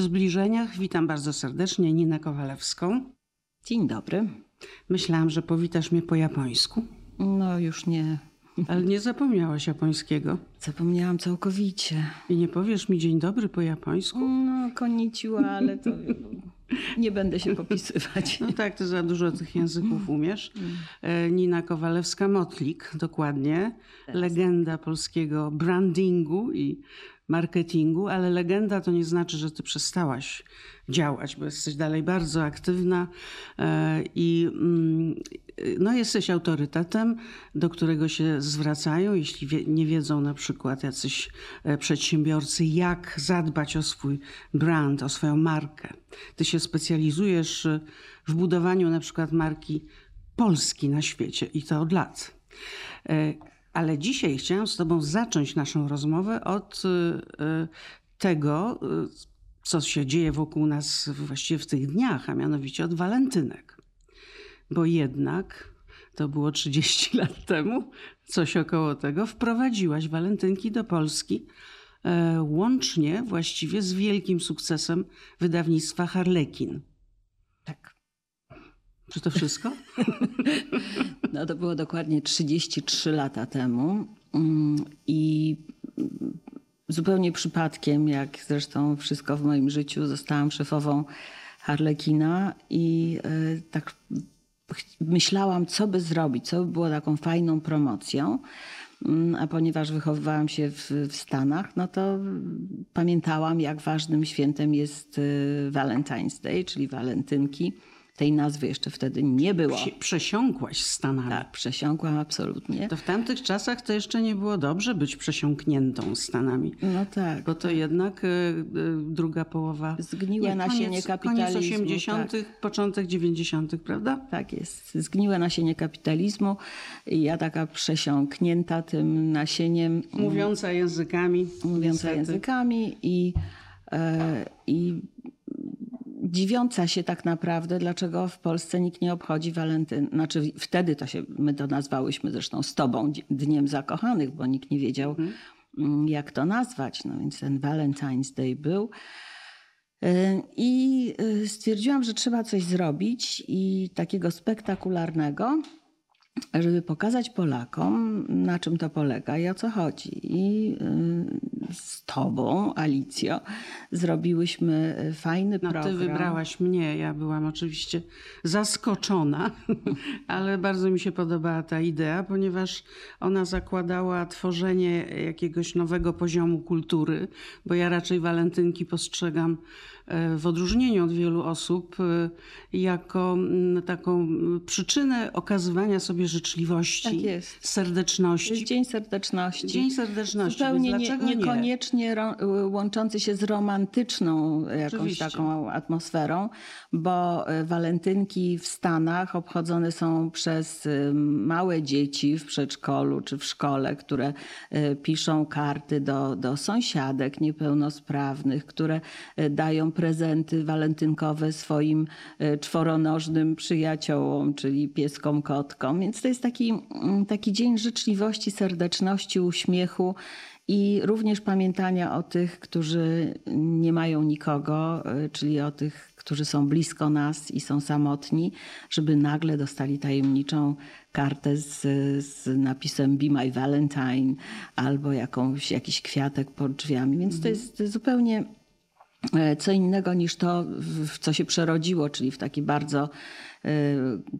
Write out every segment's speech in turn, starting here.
zbliżeniach. Witam bardzo serdecznie Ninę Kowalewską. Dzień dobry. Myślałam, że powitasz mnie po japońsku, No już nie. ale nie zapomniałaś japońskiego. Zapomniałam całkowicie. I nie powiesz mi dzień dobry po japońsku? No, koniciła, ale to nie będę się popisywać. No tak, ty za dużo tych języków umiesz. E, Nina Kowalewska-Motlik, dokładnie. Legenda polskiego brandingu i marketingu, ale legenda to nie znaczy, że ty przestałaś działać, bo jesteś dalej bardzo aktywna e, i mm, no, jesteś autorytetem, do którego się zwracają, jeśli nie wiedzą na przykład jacyś e, przedsiębiorcy, jak zadbać o swój brand, o swoją markę. Ty się specjalizujesz e, w budowaniu na przykład marki Polski na świecie i to od lat. Ale dzisiaj chciałam z Tobą zacząć naszą rozmowę od e, tego, e, co się dzieje wokół nas właściwie w tych dniach, a mianowicie od walentynek. Bo jednak to było 30 lat temu, coś około tego, wprowadziłaś walentynki do Polski, e, łącznie właściwie z wielkim sukcesem wydawnictwa Harlekin. Tak. Czy to wszystko? No to było dokładnie 33 lata temu. Mm, I zupełnie przypadkiem, jak zresztą wszystko w moim życiu, zostałam szefową Harlekina i e, tak myślałam, co by zrobić, co by było taką fajną promocją. Mm, A ponieważ wychowywałam się w, w Stanach, no to pamiętałam, jak ważnym świętem jest e, Valentine's Day, czyli walentynki. Tej nazwy jeszcze wtedy nie było. Prze- Przesiąkłaś Stanami. Tak, przesiąkłam absolutnie. To w tamtych czasach to jeszcze nie było dobrze być przesiąkniętą Stanami. No tak. Bo to jednak y, y, druga połowa. Zgniłe nasienie koniec, kapitalizmu, Koniec 80., początek 90., prawda? Tak jest. Zgniłe nasienie kapitalizmu. I ja taka przesiąknięta tym nasieniem, Mówiąca językami. mówiąca niestety. językami i, e, i dziwiąca się tak naprawdę, dlaczego w Polsce nikt nie obchodzi walentyn. Znaczy wtedy to się, my to nazwałyśmy zresztą z tobą Dniem Zakochanych, bo nikt nie wiedział, mm, jak to nazwać. No więc ten Valentine's Day był. Y, I y, stwierdziłam, że trzeba coś zrobić i takiego spektakularnego, żeby pokazać Polakom, na czym to polega i o co chodzi. I y, z tobą, Alicjo, zrobiłyśmy y, fajny No, program. ty wybrałaś mnie. Ja byłam oczywiście zaskoczona, ale bardzo mi się podobała ta idea, ponieważ ona zakładała tworzenie jakiegoś nowego poziomu kultury, bo ja raczej walentynki postrzegam e, w odróżnieniu od wielu osób jako mm, taką przyczynę okazywania sobie życzliwości, Tak jest. Serdeczności. Dzień Serdeczności. Dzień Serdeczności, Zupełnie nie, dlaczego nie? niekoniecznie ro, łączący się z romantyczną jakąś Oczywiście. taką atmosferą, bo e, walentynki w Stanach obchodzone są przez e, małe dzieci w przedszkolu czy w szkole, które piszą karty do, do sąsiadek niepełnosprawnych, które dają prezenty walentynkowe swoim czworonożnym przyjaciołom, czyli pieskom, kotkom. Więc to jest taki, mm, taki dzień życzliwości, serdeczności, uśmiechu i również pamiętania o tych, którzy nie mają nikogo, y, czyli o tych, którzy są blisko nas i są samotni, żeby nagle dostali tajemniczą kartę z, z napisem Be My Valentine albo jakąś, jakiś kwiatek pod drzwiami. Więc to jest zupełnie e, co innego niż to, w co się przerodziło, czyli w taki bardzo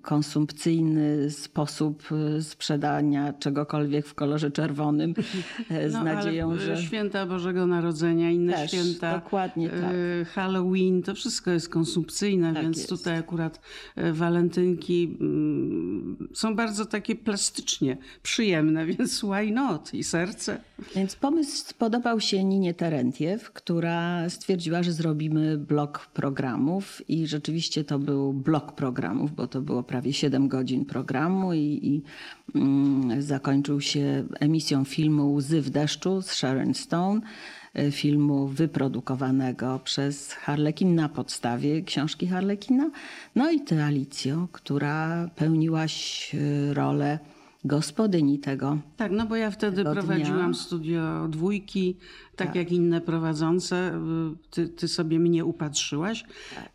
konsumpcyjny sposób e, sprzedania czegokolwiek w kolorze czerwonym e, z No, nadzieją, że święta Bożego Narodzenia, inne Też, święta, dokładnie tak. Halloween, to wszystko jest konsumpcyjne, Tak więc jest. tutaj akurat walentynki mm, są bardzo takie plastycznie przyjemne, więc why not? I serce. Więc pomysł spodobał się Ninie Terentiew, która stwierdziła, że zrobimy blok programów i rzeczywiście to był blok programów, bo to było prawie 7 godzin programu i, i mm, zakończył się emisją filmu Łzy w deszczu z Sharon Stone, e, filmu wyprodukowanego przez Harlekin na podstawie książki Harlekina. No i ty, Alicjo, która pełniłaś e, rolę gospodyni tego. Tak, no bo ja wtedy Tego dnia. prowadziłam studio dwójki, tak, jak inne prowadzące. y, Ty, ty sobie mnie upatrzyłaś.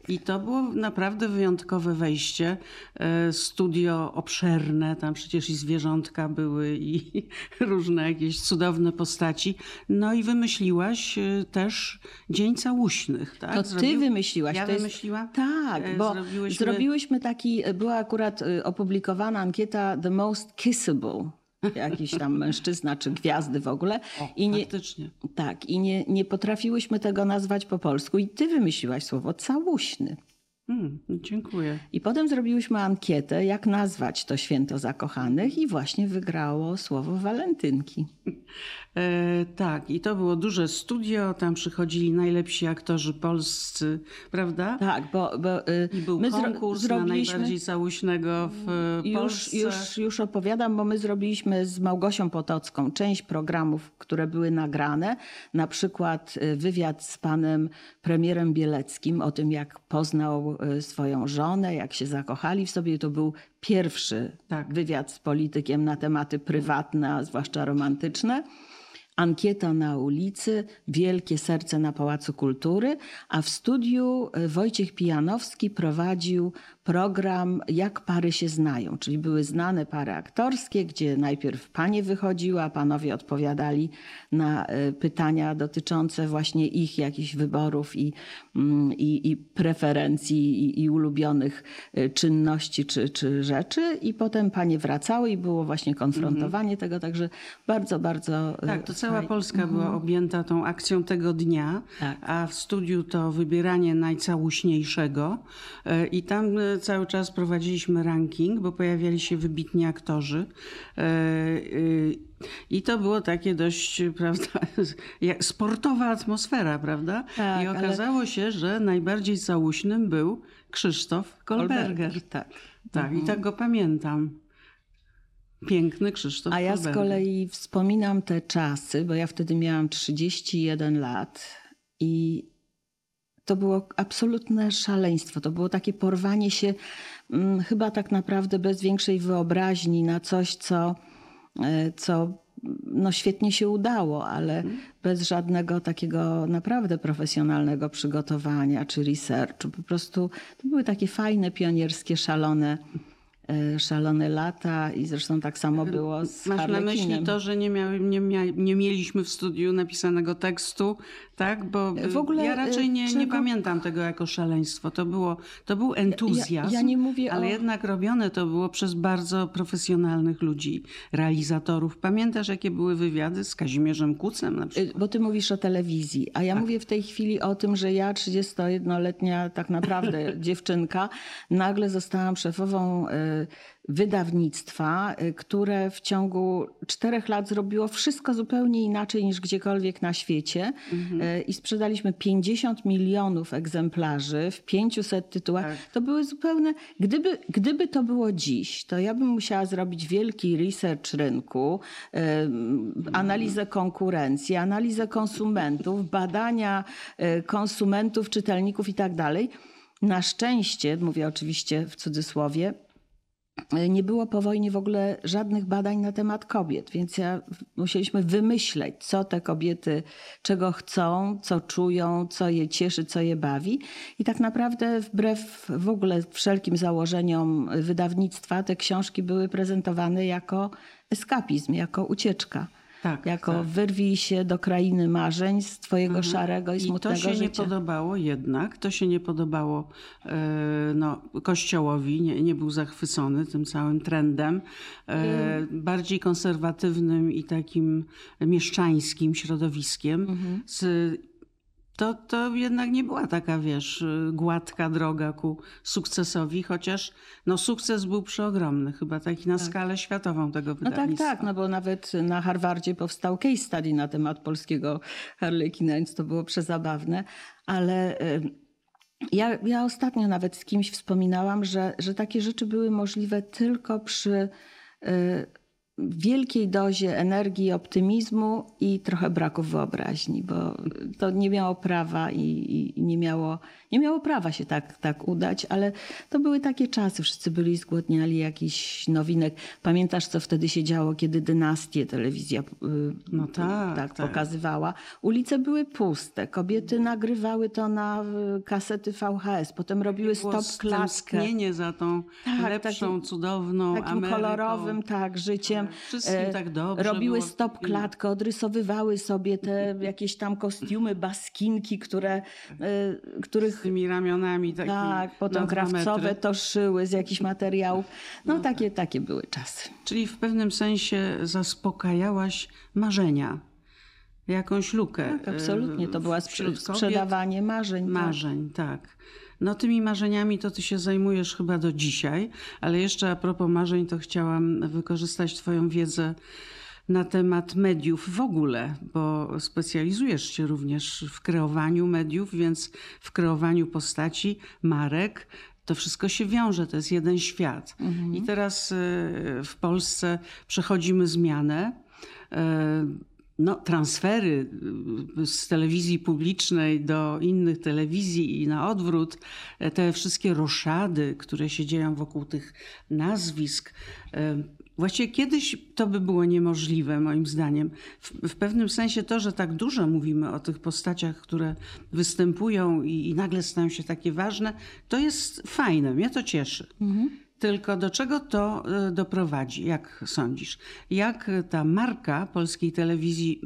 I to było naprawdę wyjątkowe wejście. E, Studio obszerne, tam przecież i zwierzątka były i różne jakieś cudowne postaci. No i wymyśliłaś y, też Dzień Całuśnych, tak? To ty Zrobił- wymyśliłaś. Ja to jest... wymyśliłam? Tak, E, bo zrobiłyśmy- zrobiłyśmy taki, była akurat y, opublikowana ankieta The Most Kissable. Jakiś tam mężczyzna czy gwiazdy w ogóle. O, I nie, faktycznie. tak, i nie, nie potrafiłyśmy tego nazwać po polsku. I ty wymyśliłaś słowo całuśny. Mm, dziękuję. I potem zrobiłyśmy ankietę, jak nazwać to święto zakochanych, i właśnie wygrało słowo walentynki. E, tak, i to było duże studio, tam przychodzili najlepsi aktorzy polscy, prawda? Tak, bo, bo y, I był my zro- konkurs na zrobiliśmy- najbardziej całuśnego w e, Już, Polsce. już, już opowiadam, bo my zrobiliśmy z Małgosią Potocką część programów, które były nagrane. Na przykład y, wywiad z panem premierem Bieleckim o tym, jak poznał y, swoją żonę, jak się zakochali w sobie. To był pierwszy Tak. wywiad z politykiem na tematy prywatne, a zwłaszcza romantyczne. Ankieta na ulicy, Wielkie Serce na Pałacu Kultury, a w studiu y, Wojciech Pijanowski prowadził program Jak pary się znają, czyli były znane pary aktorskie, gdzie najpierw panie wychodziły, a panowie odpowiadali na y, pytania dotyczące właśnie ich jakichś wyborów i, mm, i, i preferencji i, i ulubionych y, czynności czy, czy rzeczy. I potem panie wracały i było właśnie konfrontowanie tego, także bardzo, bardzo... y, Tak, to cała Polska była objęta tą akcją tego dnia, Tak. a w studiu to wybieranie najcałuśniejszego. E, I tam e, cały czas prowadziliśmy ranking, bo pojawiali się wybitni aktorzy. E, y, I to było takie dość, prawda, sportowa atmosfera, prawda? Tak, I ale- okazało się, że najbardziej całuśnym był Krzysztof Kolberger. Kolberger, tak. Tak, i tak go pamiętam. Piękny Krzysztof A ja z kolei wspominam te czasy, bo ja wtedy miałam 31 lat i to było absolutne szaleństwo. To było takie porwanie się mm, chyba tak naprawdę bez większej wyobraźni na coś, co, e, co no świetnie się udało, ale bez żadnego takiego naprawdę profesjonalnego przygotowania czy researchu. Po prostu to były takie fajne, pionierskie, szalone, szalone lata i zresztą tak samo było z Masz na myśli Harlekinem. to, że nie, miały, nie, mia, nie mieliśmy w studiu napisanego tekstu, tak? Bo W ogóle, ja raczej nie, nie czego- pamiętam tego jako szaleństwo. To, było, to był entuzjazm, ja nie mówię ale o- jednak robione to było przez bardzo profesjonalnych ludzi, realizatorów. Pamiętasz, jakie były wywiady z Kazimierzem Kucem na przykład? Bo ty mówisz o telewizji, a ja Tak. mówię w tej chwili o tym, że ja, 31-letnia tak naprawdę dziewczynka, nagle zostałam szefową wydawnictwa, y, które w ciągu czterech lat zrobiło wszystko zupełnie inaczej niż gdziekolwiek na świecie. Mhm. Y, I sprzedaliśmy 50 milionów egzemplarzy w 500 tytułach. Tak. To były zupełne. Gdyby, gdyby to było dziś, to ja bym musiała zrobić wielki research rynku, em, analizę konkurencji, analizę konsumentów, badania konsumentów, czytelników i tak dalej. Na szczęście, mówię oczywiście w cudzysłowie, nie było po wojnie w ogóle żadnych badań na temat kobiet, więc ja, musieliśmy wymyśleć, co te kobiety, czego chcą, co czują, co je cieszy, co je bawi. I tak naprawdę wbrew w ogóle wszelkim założeniom wydawnictwa, te książki były prezentowane jako eskapizm, jako ucieczka. Tak, jako tak. wyrwij się do krainy marzeń z twojego szarego i I smutnego to się nie życia. podobało jednak, to się nie podobało e, no, Kościołowi, nie, nie był zachwycony tym całym trendem. E, bardziej konserwatywnym i takim mieszczańskim środowiskiem. Z, to, to jednak nie była taka, wiesz, gładka droga ku sukcesowi, chociaż no, sukces był przeogromny, chyba taki na skalę światową tego No tak, wydawnictwa. tak, no bo nawet na Harvardzie powstał case study na temat polskiego Harlekina, więc to było przezabawne, ale y, ja, ja ostatnio nawet z kimś wspominałam, że, że takie rzeczy były możliwe tylko przy y, wielkiej dozie energii, optymizmu i trochę braku wyobraźni, bo to nie miało prawa i, i, nie, miało, nie miało prawa się tak, tak udać, ale to były takie czasy, wszyscy byli zgłodniali jakichś nowinek. Pamiętasz, co wtedy się działo, kiedy dynastię telewizja no tak, tak, tak. pokazywała? Ulice były puste, kobiety nagrywały to na kasety VHS, potem robiły stop klatkę. za tą tak, lepszą, takim, cudowną takim Ameryką. kolorowym tak, życiem. Wszystkim e, tak dobrze Robiły było. stop klatkę, odrysowywały sobie te jakieś tam kostiumy, baskinki, które, e, których... Z tymi ramionami takimi Tak, potem krawcowe to szyły z jakichś materiałów. No, no takie, tak. takie były czasy. Czyli w pewnym sensie zaspokajałaś marzenia jakąś lukę. Tak, absolutnie. To była sprzedawanie marzeń. Marzeń, tak. tak. No tymi marzeniami to ty się zajmujesz chyba do dzisiaj, ale jeszcze a propos marzeń, to chciałam wykorzystać twoją wiedzę na temat mediów w ogóle, bo specjalizujesz się również w kreowaniu mediów, więc w kreowaniu postaci, marek. To wszystko się wiąże, to jest jeden świat. Mhm. I teraz y, w Polsce przechodzimy zmianę y, no, transfery y, z telewizji publicznej do innych telewizji i na odwrót, e, te wszystkie roszady, które się dzieją wokół tych nazwisk. E, właściwie kiedyś to by było niemożliwe, moim zdaniem. W, w pewnym sensie to, że tak dużo mówimy o tych postaciach, które występują i, i nagle stają się takie ważne, to jest fajne, mnie to cieszy. Mhm. Tylko do czego to e, doprowadzi, jak sądzisz? Jak ta marka polskiej telewizji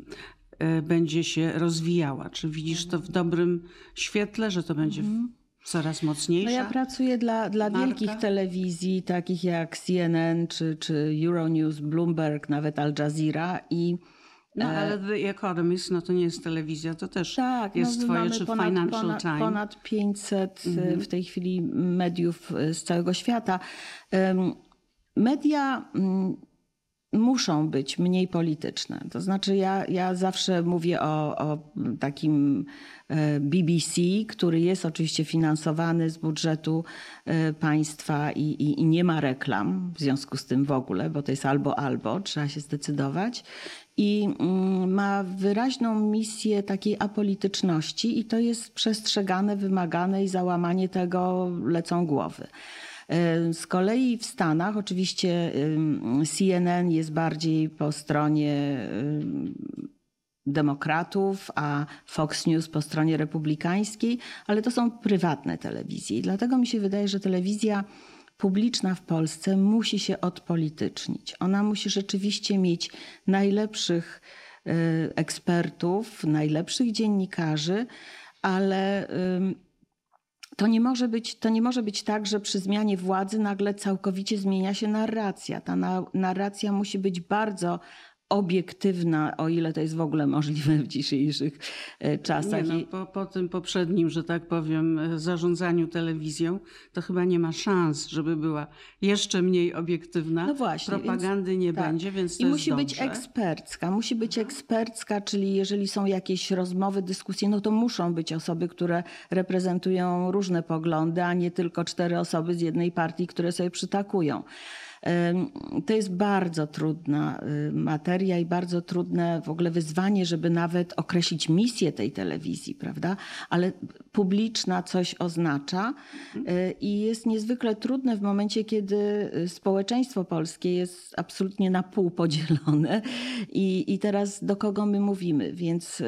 e, będzie się rozwijała? Czy widzisz to w dobrym świetle, że to będzie mhm. coraz mocniejsza? No ja pracuję dla, dla wielkich telewizji, takich jak CNN czy, czy Euronews, Bloomberg, nawet Al Jazeera i no, e, ale The Economist, no to nie jest telewizja, to też tak, jest no, twoje, czy ponad, Financial ponad, Times. Ponad 500 e, mhm. w tej chwili mediów e, z całego świata. Media mm, muszą być mniej polityczne. To znaczy, ja, ja zawsze mówię o, o takim BBC, który jest oczywiście finansowany z budżetu państwa i, i, i, nie ma reklam w związku z tym w ogóle, bo to jest albo albo, trzeba się zdecydować i mm, ma wyraźną misję takiej apolityczności i to jest przestrzegane, wymagane i załamanie tego lecą głowy. Z kolei w Stanach oczywiście CNN jest bardziej po stronie demokratów, a Fox News po stronie republikańskiej, ale to są prywatne telewizje. I dlatego mi się wydaje, że telewizja publiczna w Polsce musi się odpolitycznić. Ona musi rzeczywiście mieć najlepszych ekspertów, najlepszych dziennikarzy, ale to nie, może być, to nie może być tak, że przy zmianie władzy nagle całkowicie zmienia się narracja. Ta narracja musi być bardzo obiektywna, o ile to jest w ogóle możliwe w dzisiejszych e, czasach. Nie, no, po, po tym poprzednim, że tak powiem, e, zarządzaniu telewizją, to chyba nie ma szans, żeby była jeszcze mniej obiektywna. No właśnie. Propagandy więc, nie tak. będzie, więc to I musi dobrze. być ekspercka. Musi być ekspercka, czyli jeżeli są jakieś rozmowy, dyskusje, no to muszą być osoby, które reprezentują różne poglądy, a nie tylko cztery osoby z jednej partii, które sobie przytakują. To jest bardzo trudna y, materia i bardzo trudne w ogóle wyzwanie, żeby nawet określić misję tej telewizji, prawda? Ale publiczna coś oznacza y, i jest niezwykle trudne w momencie, kiedy y, społeczeństwo polskie jest absolutnie na pół podzielone i, i teraz do kogo my mówimy. Więc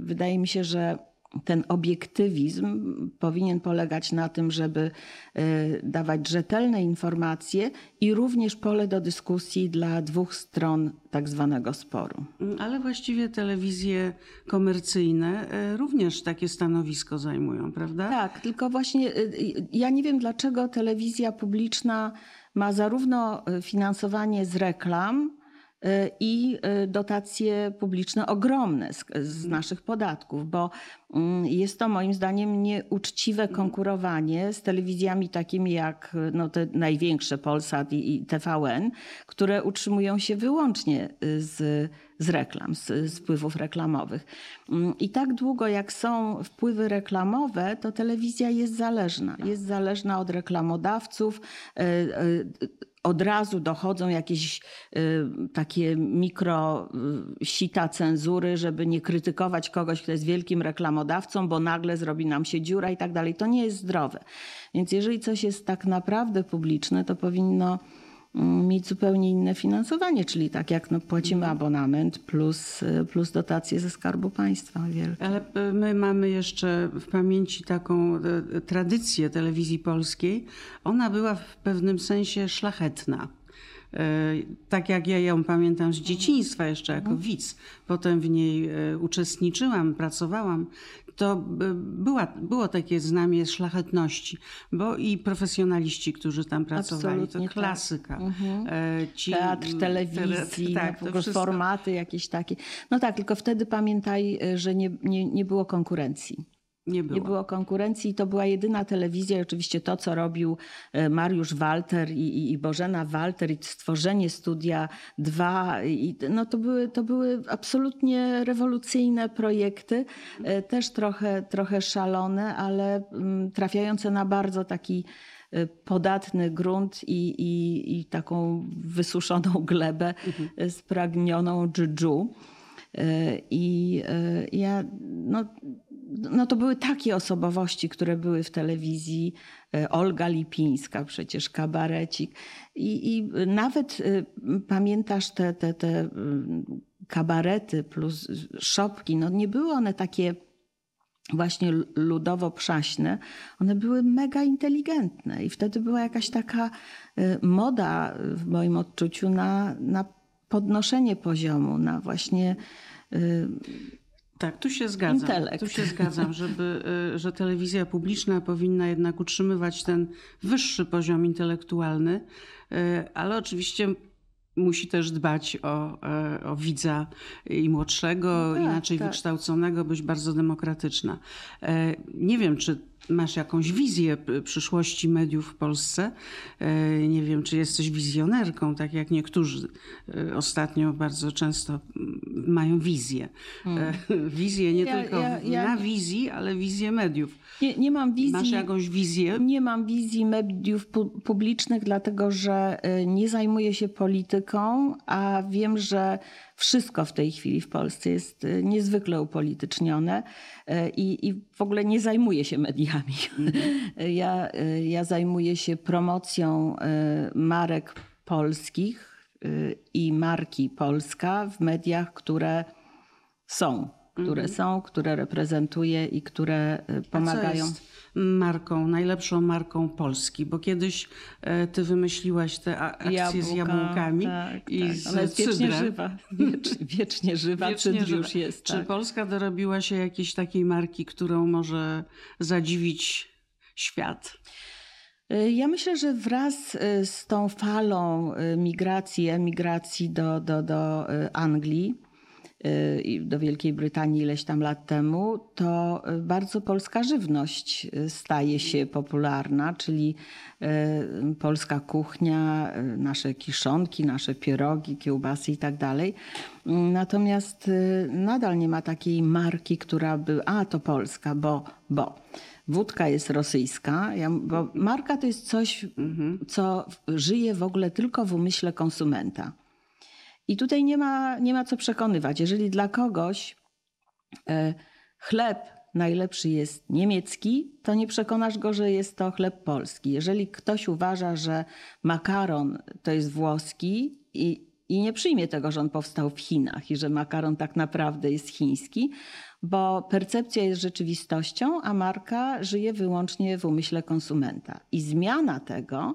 wydaje mi się, że ten obiektywizm powinien polegać na tym, żeby e, dawać rzetelne informacje i również pole do dyskusji dla dwóch stron tak zwanego sporu. Ale właściwie telewizje komercyjne e, również takie stanowisko zajmują, prawda? Tak, tylko właśnie e, ja nie wiem, dlaczego telewizja publiczna ma zarówno finansowanie z reklam, i dotacje publiczne ogromne z, z, naszych podatków, bo Mm, jest to moim zdaniem nieuczciwe konkurowanie z telewizjami takimi jak no, te największe Polsat i, i TVN, które utrzymują się wyłącznie y, z, z reklam, z, z wpływów reklamowych. Mm, I tak długo jak są wpływy reklamowe, to telewizja jest zależna. Jest zależna od reklamodawców. Y, y, od razu dochodzą jakieś y, takie mikro y, sita cenzury, żeby nie krytykować kogoś, kto jest wielkim reklamodawcą, bo nagle zrobi nam się dziura i tak dalej. To nie jest zdrowe. Więc jeżeli coś jest tak naprawdę publiczne, to powinno mieć zupełnie inne finansowanie, czyli tak jak no, płacimy abonament plus, y, plus dotacje ze Skarbu Państwa wielkie. Ale e, my mamy jeszcze w pamięci taką e, tradycję telewizji polskiej. Ona była w pewnym sensie szlachetna. Tak jak ja ją pamiętam z dzieciństwa jeszcze jako widz, potem w niej uczestniczyłam, pracowałam, to była, było takie znamie szlachetności, bo i profesjonaliści, którzy tam pracowali, to Absolutnie tak. klasyka. E, Ci, Teatr, telewizji, tele- tak, tak, to wszystko. formaty jakieś takie. No tak, tylko wtedy pamiętaj, y, że nie, nie, nie było konkurencji. Nie było. Nie było konkurencji i to była jedyna telewizja. I oczywiście to, co robił e, Mariusz Walter i, i, i Bożena Walter i stworzenie Studia 2, i, no to, były, to były absolutnie rewolucyjne projekty, e, też trochę, trochę szalone, ale mm, trafiające na bardzo taki e, podatny grunt i, i, i taką wysuszoną glebę e, spragnioną dżdżu. I ja, no, no to były takie osobowości, które były w telewizji. E, Olga Lipińska, przecież kabarecik. I, i nawet e, pamiętasz te, te, te mm, kabarety plus szopki, no nie były one takie właśnie ludowo-przaśne, one były mega inteligentne i wtedy była jakaś taka e, moda w moim odczuciu na, na podnoszenie poziomu, na właśnie e, Tak, tu się zgadzam. Intelekt. Tu się zgadzam, żeby, y, że telewizja publiczna powinna jednak utrzymywać ten wyższy poziom intelektualny, y, ale oczywiście musi też dbać o, y, o widza i młodszego, No tak, inaczej tak. wykształconego, być bardzo demokratyczna. Nie wiem, czy masz jakąś wizję przyszłości mediów w Polsce. Y, Nie wiem, czy jesteś wizjonerką, tak jak niektórzy y, ostatnio bardzo często mm, mają wizję. Y, Wizję nie Ja- tylko ja- ja- na wizji, ale wizję mediów. nie, nie mam wizji. Masz jakąś wizję? Nie mam wizji mediów pu- publicznych, dlatego że nie zajmuję się polityką, a wiem, że wszystko w tej chwili w Polsce jest y, niezwykle upolitycznione y, i, i w ogóle nie zajmuję się mediami. Ja, y, ja zajmuję się promocją marek polskich i marki Polska w mediach, które są. Które są, które reprezentuję i które pomagają. Marką, najlepszą marką Polski? Bo kiedyś e, ty wymyśliłaś te akcje z Jabłka, jabłkami tak, i tak. z Ona jest wiecznie cydrem. żywa. Wiecz, wiecznie żywa, Wiecznie żywa. już jest. Czy Tak. Polska dorobiła się jakiejś takiej marki, którą może zadziwić świat? Y, Ja myślę, że wraz y, z tą falą migracji, emigracji do, do, do Anglii do Wielkiej Brytanii ileś tam lat temu, to y, bardzo polska żywność y, staje się popularna, czyli y, polska kuchnia, y, nasze kiszonki, nasze pierogi, kiełbasy i tak dalej. Natomiast y, nadal nie ma takiej marki, która by, a to polska, bo, bo. Wódka jest rosyjska, ja, bo marka to jest coś, co w- żyje w ogóle tylko w umyśle konsumenta. I tutaj nie ma, nie ma co przekonywać. Jeżeli dla kogoś e, chleb najlepszy jest niemiecki, to nie przekonasz go, że jest to chleb polski. Jeżeli ktoś uważa, że makaron to jest włoski i, i nie przyjmie tego, że on powstał w Chinach i że makaron tak naprawdę jest chiński, bo percepcja jest rzeczywistością, a marka żyje wyłącznie w umyśle konsumenta. I zmiana tego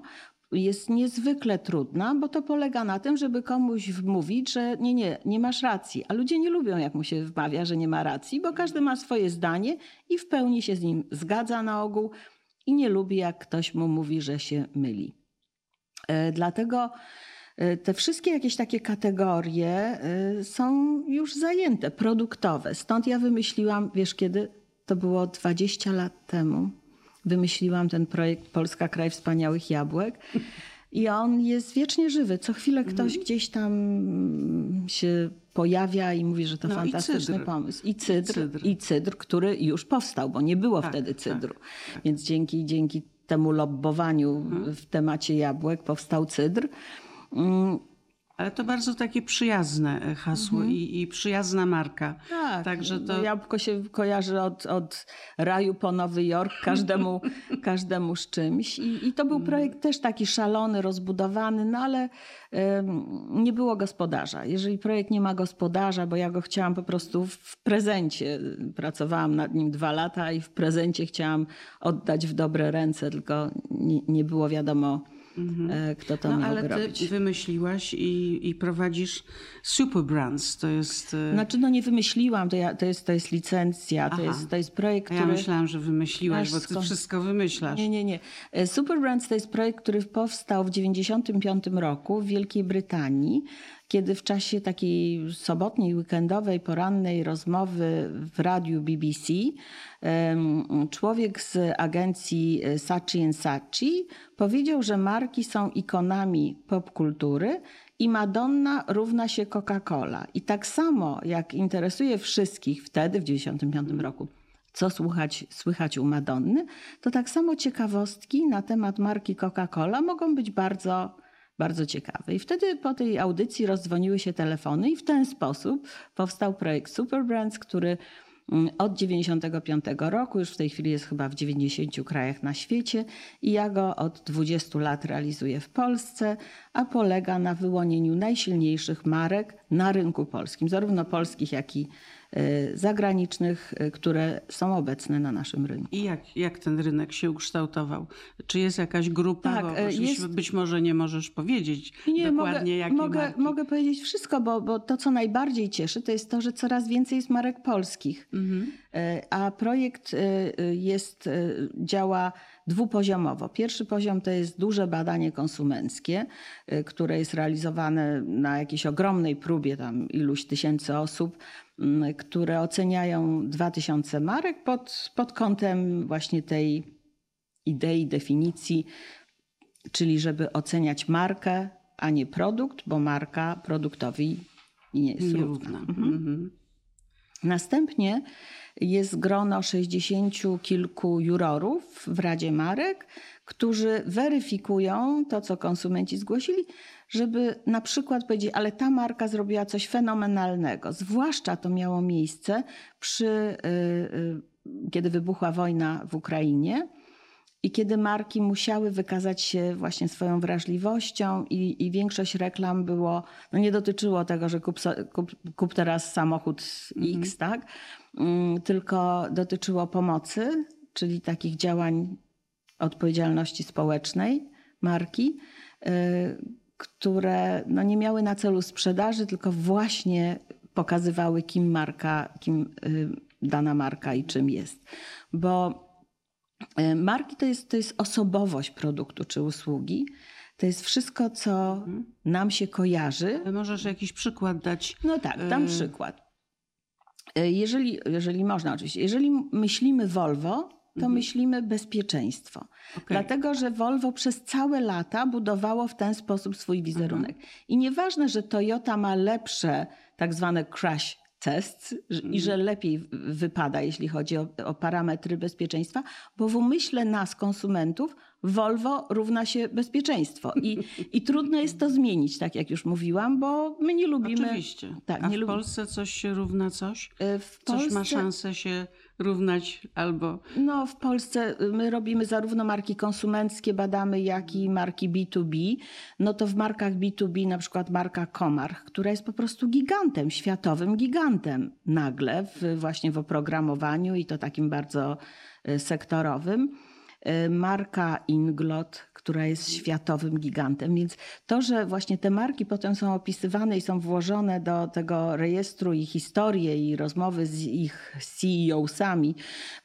jest niezwykle trudna, bo to polega na tym, żeby komuś wmówić, że nie, nie, nie masz racji. A ludzie nie lubią, jak mu się wmawia, że nie ma racji, bo każdy ma swoje zdanie i w pełni się z nim zgadza na ogół i nie lubi, jak ktoś mu mówi, że się myli. E, Dlatego e, te wszystkie jakieś takie kategorie e, są już zajęte, produktowe. Stąd ja wymyśliłam, wiesz kiedy? To było 20 lat temu. Wymyśliłam ten projekt Polska Kraj Wspaniałych Jabłek. I on jest wiecznie żywy. Co chwilę ktoś gdzieś tam mm, się pojawia i mówi, że to No i fantastyczny cydr. pomysł. I cydr, cydr. I cydr, który już powstał, bo nie było Tak, wtedy tak, cydru. Więc dzięki, dzięki temu lobbowaniu w temacie jabłek powstał cydr. Mm, Ale to bardzo takie przyjazne e, hasło i, i przyjazna marka. Tak, Także to no, jabłko się kojarzy od, od raju po Nowy Jork, każdemu, każdemu z czymś. I, I to był projekt też taki szalony, rozbudowany, no ale nie było gospodarza. Jeżeli projekt nie ma gospodarza, bo ja go chciałam po prostu w prezencie, pracowałam nad nim dwa lata i w prezencie chciałam oddać w dobre ręce, tylko nie, nie było wiadomo, e, kto to no, miał ale ty robić. wymyśliłaś i, i prowadzisz Super Brands. To jest. e, Znaczy, no nie wymyśliłam, to, ja, to, jest, to jest licencja, to jest, to jest projekt, a ja który... myślałam, że wymyśliłaś, Aż bo ty wszystko wymyślasz. Nie, nie, nie. E, Super Brands to jest projekt, który powstał w 1995 roku w Wielkiej Brytanii, kiedy w czasie takiej sobotniej, weekendowej, porannej rozmowy w radiu BBC człowiek z agencji e, Saatchi Saatchi powiedział, że marki są ikonami popkultury i Madonna równa się Coca-Cola. I tak samo jak interesuje wszystkich wtedy, w 1995 roku, co słuchać, słychać u Madonny, to tak samo ciekawostki na temat marki Coca-Cola mogą być bardzo, bardzo ciekawe. I wtedy po tej audycji rozdzwoniły się telefony i w ten sposób powstał projekt Super Brands, który mm, od 95 roku, już w tej chwili jest chyba w 90 krajach na świecie i ja go od 20 lat realizuję w Polsce, a polega na wyłonieniu najsilniejszych marek na rynku polskim, zarówno polskich, jak i zagranicznych, y, które są obecne na naszym rynku. I jak, jak ten rynek się ukształtował? Czy jest jakaś grupa? Tak, bo oczywiście jest- być może nie możesz powiedzieć dokładnie, mogę, jakie mogę, marki. mogę powiedzieć wszystko, bo, bo to, co najbardziej cieszy, to jest to, że coraz więcej jest marek polskich. Mhm. E, A projekt e, jest, e, działa dwupoziomowo. Pierwszy poziom to jest duże badanie konsumenckie, które jest realizowane na jakiejś ogromnej próbie tam iluś tysięcy osób, które oceniają 2000 marek pod, pod kątem właśnie tej idei, definicji, czyli żeby oceniać markę, a nie produkt, bo marka produktowi nie jest równa. Nierówna. Mhm. Następnie jest grono 60 kilku jurorów w Radzie Marek, którzy weryfikują to, co konsumenci zgłosili, żeby na przykład powiedzieć, ale ta marka zrobiła coś fenomenalnego. Zwłaszcza to miało miejsce przy, y, y, kiedy wybuchła wojna w Ukrainie. I kiedy marki musiały wykazać się właśnie swoją wrażliwością i, i większość reklam było, no nie dotyczyło tego, że kup, kup, kup teraz samochód X, tak? Mm, Tylko dotyczyło pomocy, czyli takich działań odpowiedzialności społecznej marki, y, które no nie miały na celu sprzedaży, tylko właśnie pokazywały, kim marka, kim y, dana marka i czym jest. Bo Marki to jest, to jest osobowość produktu czy usługi. To jest wszystko, co nam się kojarzy. Ale Możesz jakiś przykład dać? No tak, dam E, przykład. E, Jeżeli, jeżeli można oczywiście, jeżeli myślimy Volvo, to myślimy bezpieczeństwo. Okej. Dlatego, że Volvo przez całe lata budowało w ten sposób swój wizerunek. I nieważne, że Toyota ma lepsze tak zwane crash tests że- i że lepiej w- wypada, jeśli chodzi o, o parametry bezpieczeństwa, bo w umyśle nas, konsumentów, Volvo równa się bezpieczeństwo. I, I trudno jest to zmienić, tak jak już mówiłam, bo my nie lubimy... Oczywiście. Tak, A nie w lubi- Polsce coś się równa coś? E, W Coś ma szansę się równać albo... No, w Polsce y, my robimy zarówno marki konsumenckie, badamy, jak i marki B2B. No to w markach B2B na przykład marka Komarch, która jest po prostu gigantem, światowym gigantem nagle w, właśnie w oprogramowaniu i to takim bardzo y, sektorowym. Y, Marka Inglot, która jest światowym gigantem. Więc to, że właśnie te marki potem są opisywane i są włożone do tego rejestru i historie i rozmowy z ich CEO-sami,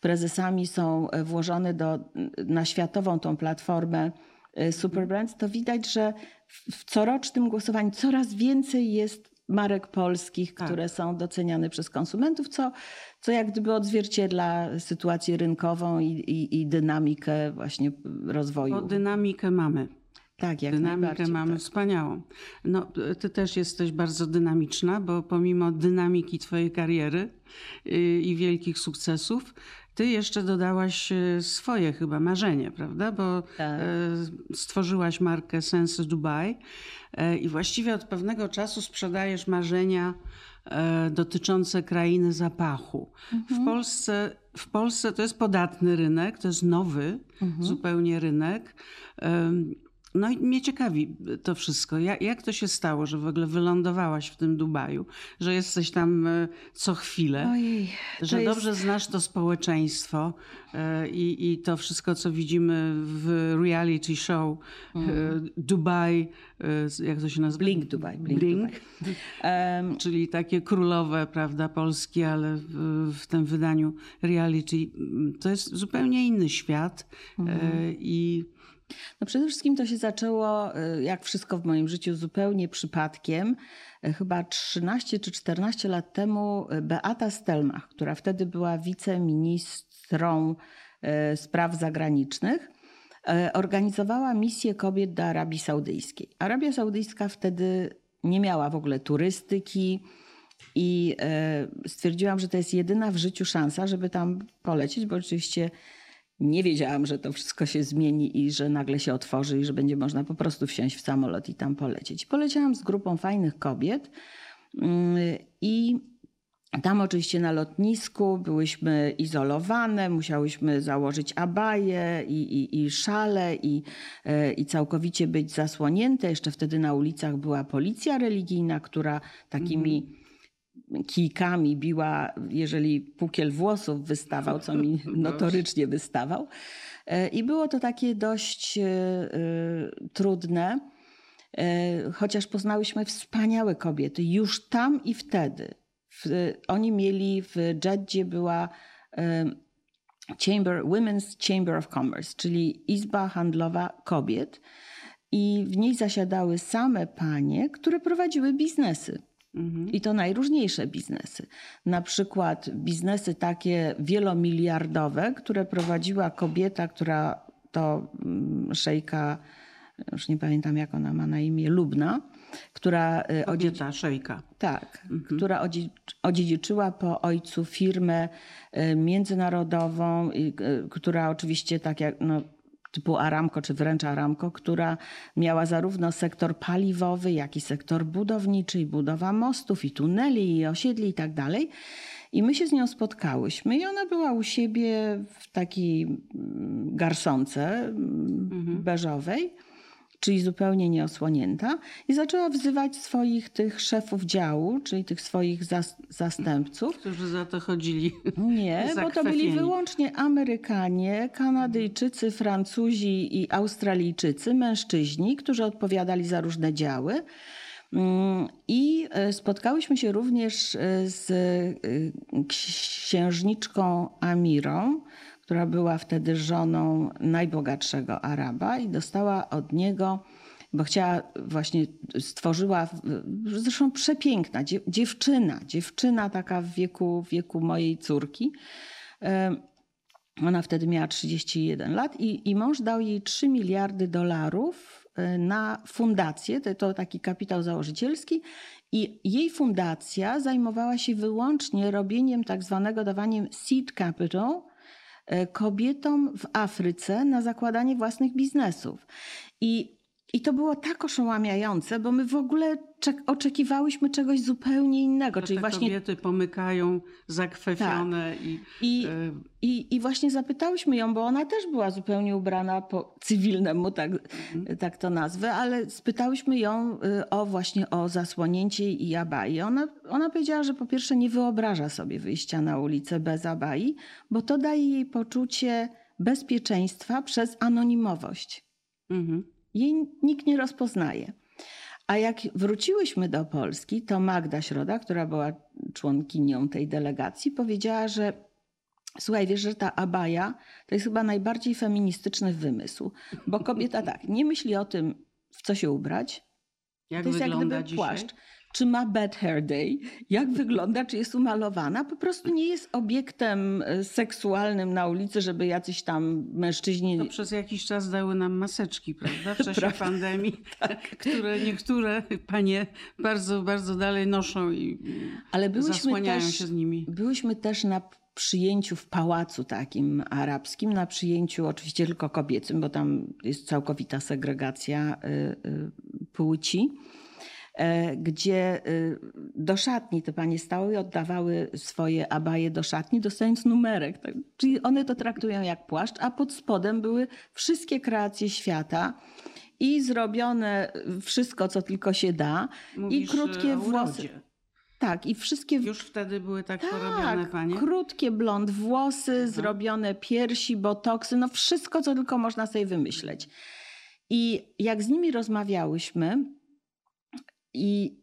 prezesami są e, włożone do, na światową tą platformę e, Superbrands, to widać, że w w corocznym głosowaniu coraz więcej jest marek polskich, Tak. które są doceniane przez konsumentów, co, co jak gdyby odzwierciedla sytuację rynkową i, i, i dynamikę właśnie rozwoju. Bo dynamikę mamy. Tak, jak Dynamikę mamy tak. wspaniałą. No, ty też jesteś bardzo dynamiczna, bo pomimo dynamiki twojej kariery y, i wielkich sukcesów, ty jeszcze dodałaś y, swoje chyba marzenie, prawda? Bo Tak. y, stworzyłaś markę Sense Dubai y, i właściwie od pewnego czasu sprzedajesz marzenia y, dotyczące krainy zapachu. W, Polsce, w Polsce to jest podatny rynek, to jest nowy zupełnie rynek. No i mnie ciekawi to wszystko. Jak, jak to się stało, że w ogóle wylądowałaś w tym Dubaju, że jesteś tam e, co chwilę, Ojej, że jest- dobrze znasz to społeczeństwo e, i, i to wszystko, co widzimy w reality show e, Dubaj, e, jak to się nazywa? Blink Dubai, Blink Blink. Czyli takie królowe, prawda, Polski, ale w, w tym wydaniu reality to jest zupełnie inny świat Mhm. i No przede wszystkim to się zaczęło, y, jak wszystko w moim życiu, zupełnie przypadkiem. Y, Chyba 13 czy 14 lat temu y, Beata Stelmach, która wtedy była wiceministrą spraw zagranicznych, organizowała misję kobiet do Arabii Saudyjskiej. Arabia Saudyjska wtedy nie miała w ogóle turystyki i stwierdziłam, że to jest jedyna w życiu szansa, żeby tam polecieć, bo oczywiście nie wiedziałam, że to wszystko się zmieni i że nagle się otworzy i że będzie można po prostu wsiąść w samolot i tam polecieć. Poleciałam z grupą fajnych kobiet mm, i tam oczywiście na lotnisku byłyśmy izolowane, musiałyśmy założyć abaje i, i, i szale i, e, i całkowicie być zasłonięte. Jeszcze wtedy na ulicach była policja religijna, która takimi kijkami biła, jeżeli pukiel włosów wystawał, co mi notorycznie wystawał. E, I było to takie dość e, e, trudne, chociaż poznałyśmy wspaniałe kobiety już tam i wtedy. Oni mieli w Jeddzie była Chamber, Women's Chamber of Commerce, czyli Izba Handlowa Kobiet. I w niej zasiadały same panie, które prowadziły biznesy. I to najróżniejsze biznesy. Na przykład biznesy takie wielomiliardowe, które prowadziła kobieta, która to mm, szejka, już nie pamiętam jak ona ma na imię, Lubna, która y, kobieta, szejka. tak, która odzi- odziedziczyła po ojcu firmę y, międzynarodową, y, która oczywiście tak jak no, typu Aramco czy wręcz Aramco, która miała zarówno sektor paliwowy, jak i sektor budowniczy i budowa mostów i tuneli i osiedli i tak dalej. I my się z nią spotkałyśmy i ona była u siebie w takiej mm, garsonce mm, beżowej czyli zupełnie nieosłonięta, i zaczęła wzywać swoich tych szefów działu, czyli tych swoich zas- zastępców. Którzy za to chodzili. Nie, bo to byli wyłącznie Amerykanie, Kanadyjczycy, Francuzi i Australijczycy, mężczyźni, którzy odpowiadali za różne działy. Mm, I e, spotkałyśmy się również e, z e, księżniczką Amirą, która była wtedy żoną najbogatszego Araba i dostała od niego, bo chciała właśnie, stworzyła, zresztą przepiękna dziew- dziewczyna, dziewczyna taka w wieku, wieku mojej córki. Ona wtedy miała 31 lat i, i mąż dał jej 3 miliardy dolarów e, na fundację, to, to taki kapitał założycielski i jej fundacja zajmowała się wyłącznie robieniem tak zwanego dawaniem seed capital kobietom w Afryce na zakładanie własnych biznesów. I i to było tak oszałamiające, bo my w ogóle czek- oczekiwałyśmy czegoś zupełnie innego. Że czyli właśnie kobiety pomykają zakwefione i, i, e, i, I właśnie zapytałyśmy ją, bo ona też była zupełnie ubrana po cywilnemu, tak, tak to nazwę, ale spytałyśmy ją y, o właśnie o zasłonięcie i abai. Ona, ona powiedziała, że po pierwsze nie wyobraża sobie wyjścia na ulicę bez abai, bo to daje jej poczucie bezpieczeństwa przez anonimowość. mhm. Jej nikt nie rozpoznaje. A jak wróciłyśmy do Polski, to Magda Środa, która była członkinią tej delegacji, powiedziała, że słuchaj, wiesz, że ta abaja to jest chyba najbardziej feministyczny wymysł, bo kobieta tak, nie myśli o tym, w co się ubrać, Jak to jest jak gdyby dzisiaj? płaszcz. Czy ma bad hair day, jak wygląda, czy jest umalowana. Po prostu nie jest obiektem e, seksualnym na ulicy, żeby jacyś tam mężczyźni... To przez jakiś czas dały nam maseczki, prawda? W czasie prawda? pandemii, tak. które niektóre panie bardzo, bardzo dalej noszą i Ale byłyśmy zasłaniają też, się z nimi. Byłyśmy też na przyjęciu w pałacu takim arabskim, na przyjęciu oczywiście tylko kobiecym, bo tam jest całkowita segregacja y, y, płci gdzie y, do szatni te panie stały i oddawały swoje abaje do szatni, dostając numerek. Tak? Czyli one to traktują jak płaszcz, a pod spodem były wszystkie kreacje świata i zrobione wszystko, co tylko się da. Mówisz I krótkie włosy. Tak, i wszystkie. Już wtedy były tak, tak porobione, panie? Krótkie blond włosy, zrobione piersi, botoksy, no wszystko, co tylko można sobie wymyśleć. I jak z nimi rozmawiałyśmy, i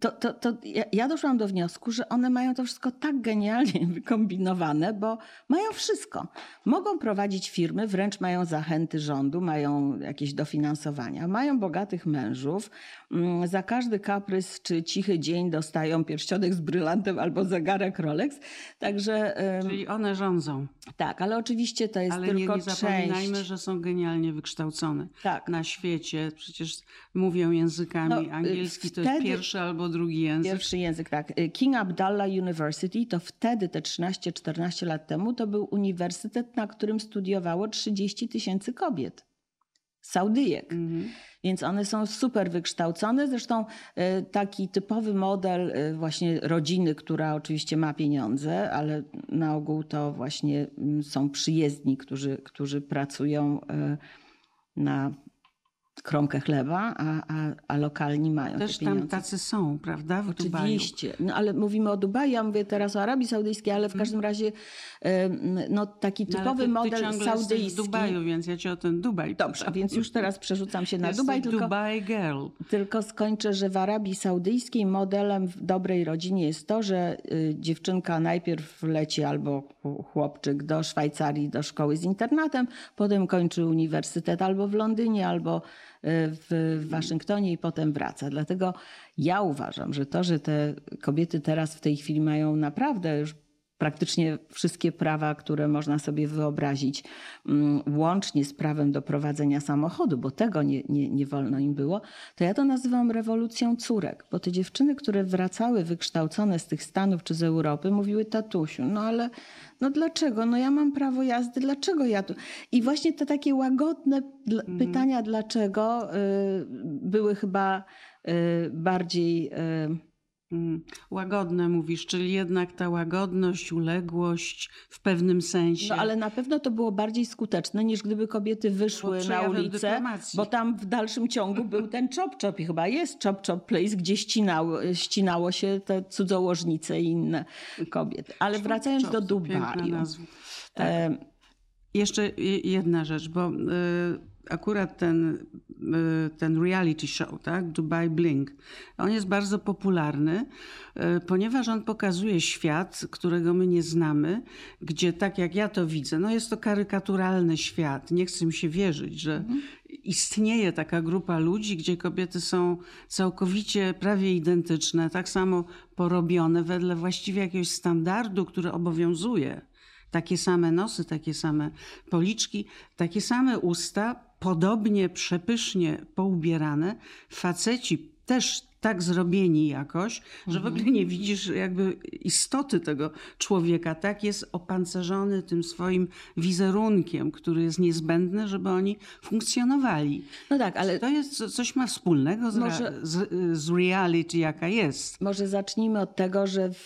to, to, to ja doszłam do wniosku, że one mają to wszystko tak genialnie wykombinowane, bo mają wszystko. Mogą prowadzić firmy, wręcz mają zachęty rządu, mają jakieś dofinansowania, mają bogatych mężów. Mm, za każdy kaprys czy cichy dzień dostają pierścionek z brylantem albo zegarek Rolex. Także, Czyli one rządzą. Tak, ale oczywiście to jest ale tylko nie, nie zapominajmy, część. że są genialnie wykształcone tak. na świecie. Przecież mówią językami. No, Angielski to jest pierwszy albo drugi język? Pierwszy język, tak. Y, King Abdallah University to wtedy, te 13-14 lat temu, to był uniwersytet, na którym studiowało 30 tysięcy kobiet. Saudyjek. Mhm. Więc one są super wykształcone. Zresztą y, taki typowy model y, właśnie rodziny, która oczywiście ma pieniądze, ale na ogół to właśnie mm, są przyjezdni, którzy, którzy pracują na kromkę chleba, a, a, a lokalni mają Też te tam tacy są, prawda? W Oczywiście. No, ale mówimy o Dubaju, ja mówię teraz o Arabii Saudyjskiej, ale w mhm. każdym razie no, taki typowy no, ty, ty model saudyjski. w Dubaju, więc ja cię o ten Dubaj Dobrze, pytam. więc już teraz przerzucam się na Jest Dubaj. Tylko, Dubai girl. Tylko skończę, że w Arabii Saudyjskiej modelem w dobrej rodzinie jest to, że y, dziewczynka najpierw leci albo chłopczyk do Szwajcarii, do szkoły z internatem, potem kończy uniwersytet albo w Londynie, albo w Waszyngtonie i potem wraca. Dlatego ja uważam, że to, że te kobiety teraz w tej chwili mają naprawdę już praktycznie wszystkie prawa, które można sobie wyobrazić, mm, łącznie z prawem do prowadzenia samochodu, bo tego nie, nie, nie wolno im było, to ja to nazywam rewolucją córek, bo te dziewczyny, które wracały wykształcone z tych Stanów czy z Europy, mówiły tatusiu, no ale no dlaczego? No ja mam prawo jazdy, dlaczego ja tu? I właśnie te takie łagodne mhm. pytania dlaczego y, były chyba y, bardziej y, łagodne mówisz, czyli jednak ta łagodność, uległość w pewnym sensie. No ale na pewno to było bardziej skuteczne niż gdyby kobiety wyszły na ulicę, bo tam w dalszym ciągu był ten chop chop i chyba jest chop chop place, gdzie ścinało, ścinało się te cudzołożnice i inne kobiety. Ale wracając chop, do Dubaju. Tak. E... Jeszcze jedna rzecz, bo... Y akurat ten, y, ten reality show, tak, Dubai Blink, on jest bardzo popularny, y, ponieważ on pokazuje świat, którego my nie znamy, gdzie tak jak ja to widzę, no jest to karykaturalny świat. Nie chcę mi się wierzyć, że mhm. istnieje taka grupa ludzi, gdzie kobiety są całkowicie prawie identyczne, tak samo porobione wedle właściwie jakiegoś standardu, który obowiązuje takie same nosy, takie same policzki, takie same usta, podobnie przepysznie poubierane. Faceci też tak zrobieni jakoś, że w ogóle nie widzisz jakby istoty tego człowieka. Tak jest opancerzony tym swoim wizerunkiem, który jest niezbędny, żeby oni funkcjonowali. No tak, ale... To jest, coś ma wspólnego z, może... z, z reality, jaka jest. Może zacznijmy od tego, że w,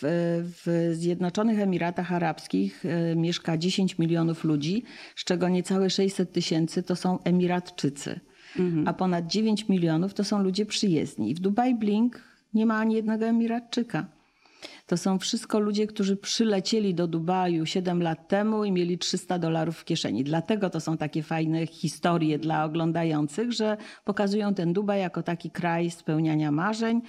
w Zjednoczonych Emiratach Arabskich e, mieszka 10 milionów ludzi, z czego niecałe 600 tysięcy to są Emiratczycy mhm. a ponad 9 milionów to są ludzie przyjezdni. W Dubai Blink nie ma ani jednego Emiratczyka. To są wszystko ludzie, którzy przylecieli do Dubaju 7 lat temu i mieli 300 dolarów w kieszeni. Dlatego to są takie fajne historie dla oglądających, że pokazują ten Dubaj jako taki kraj spełniania marzeń.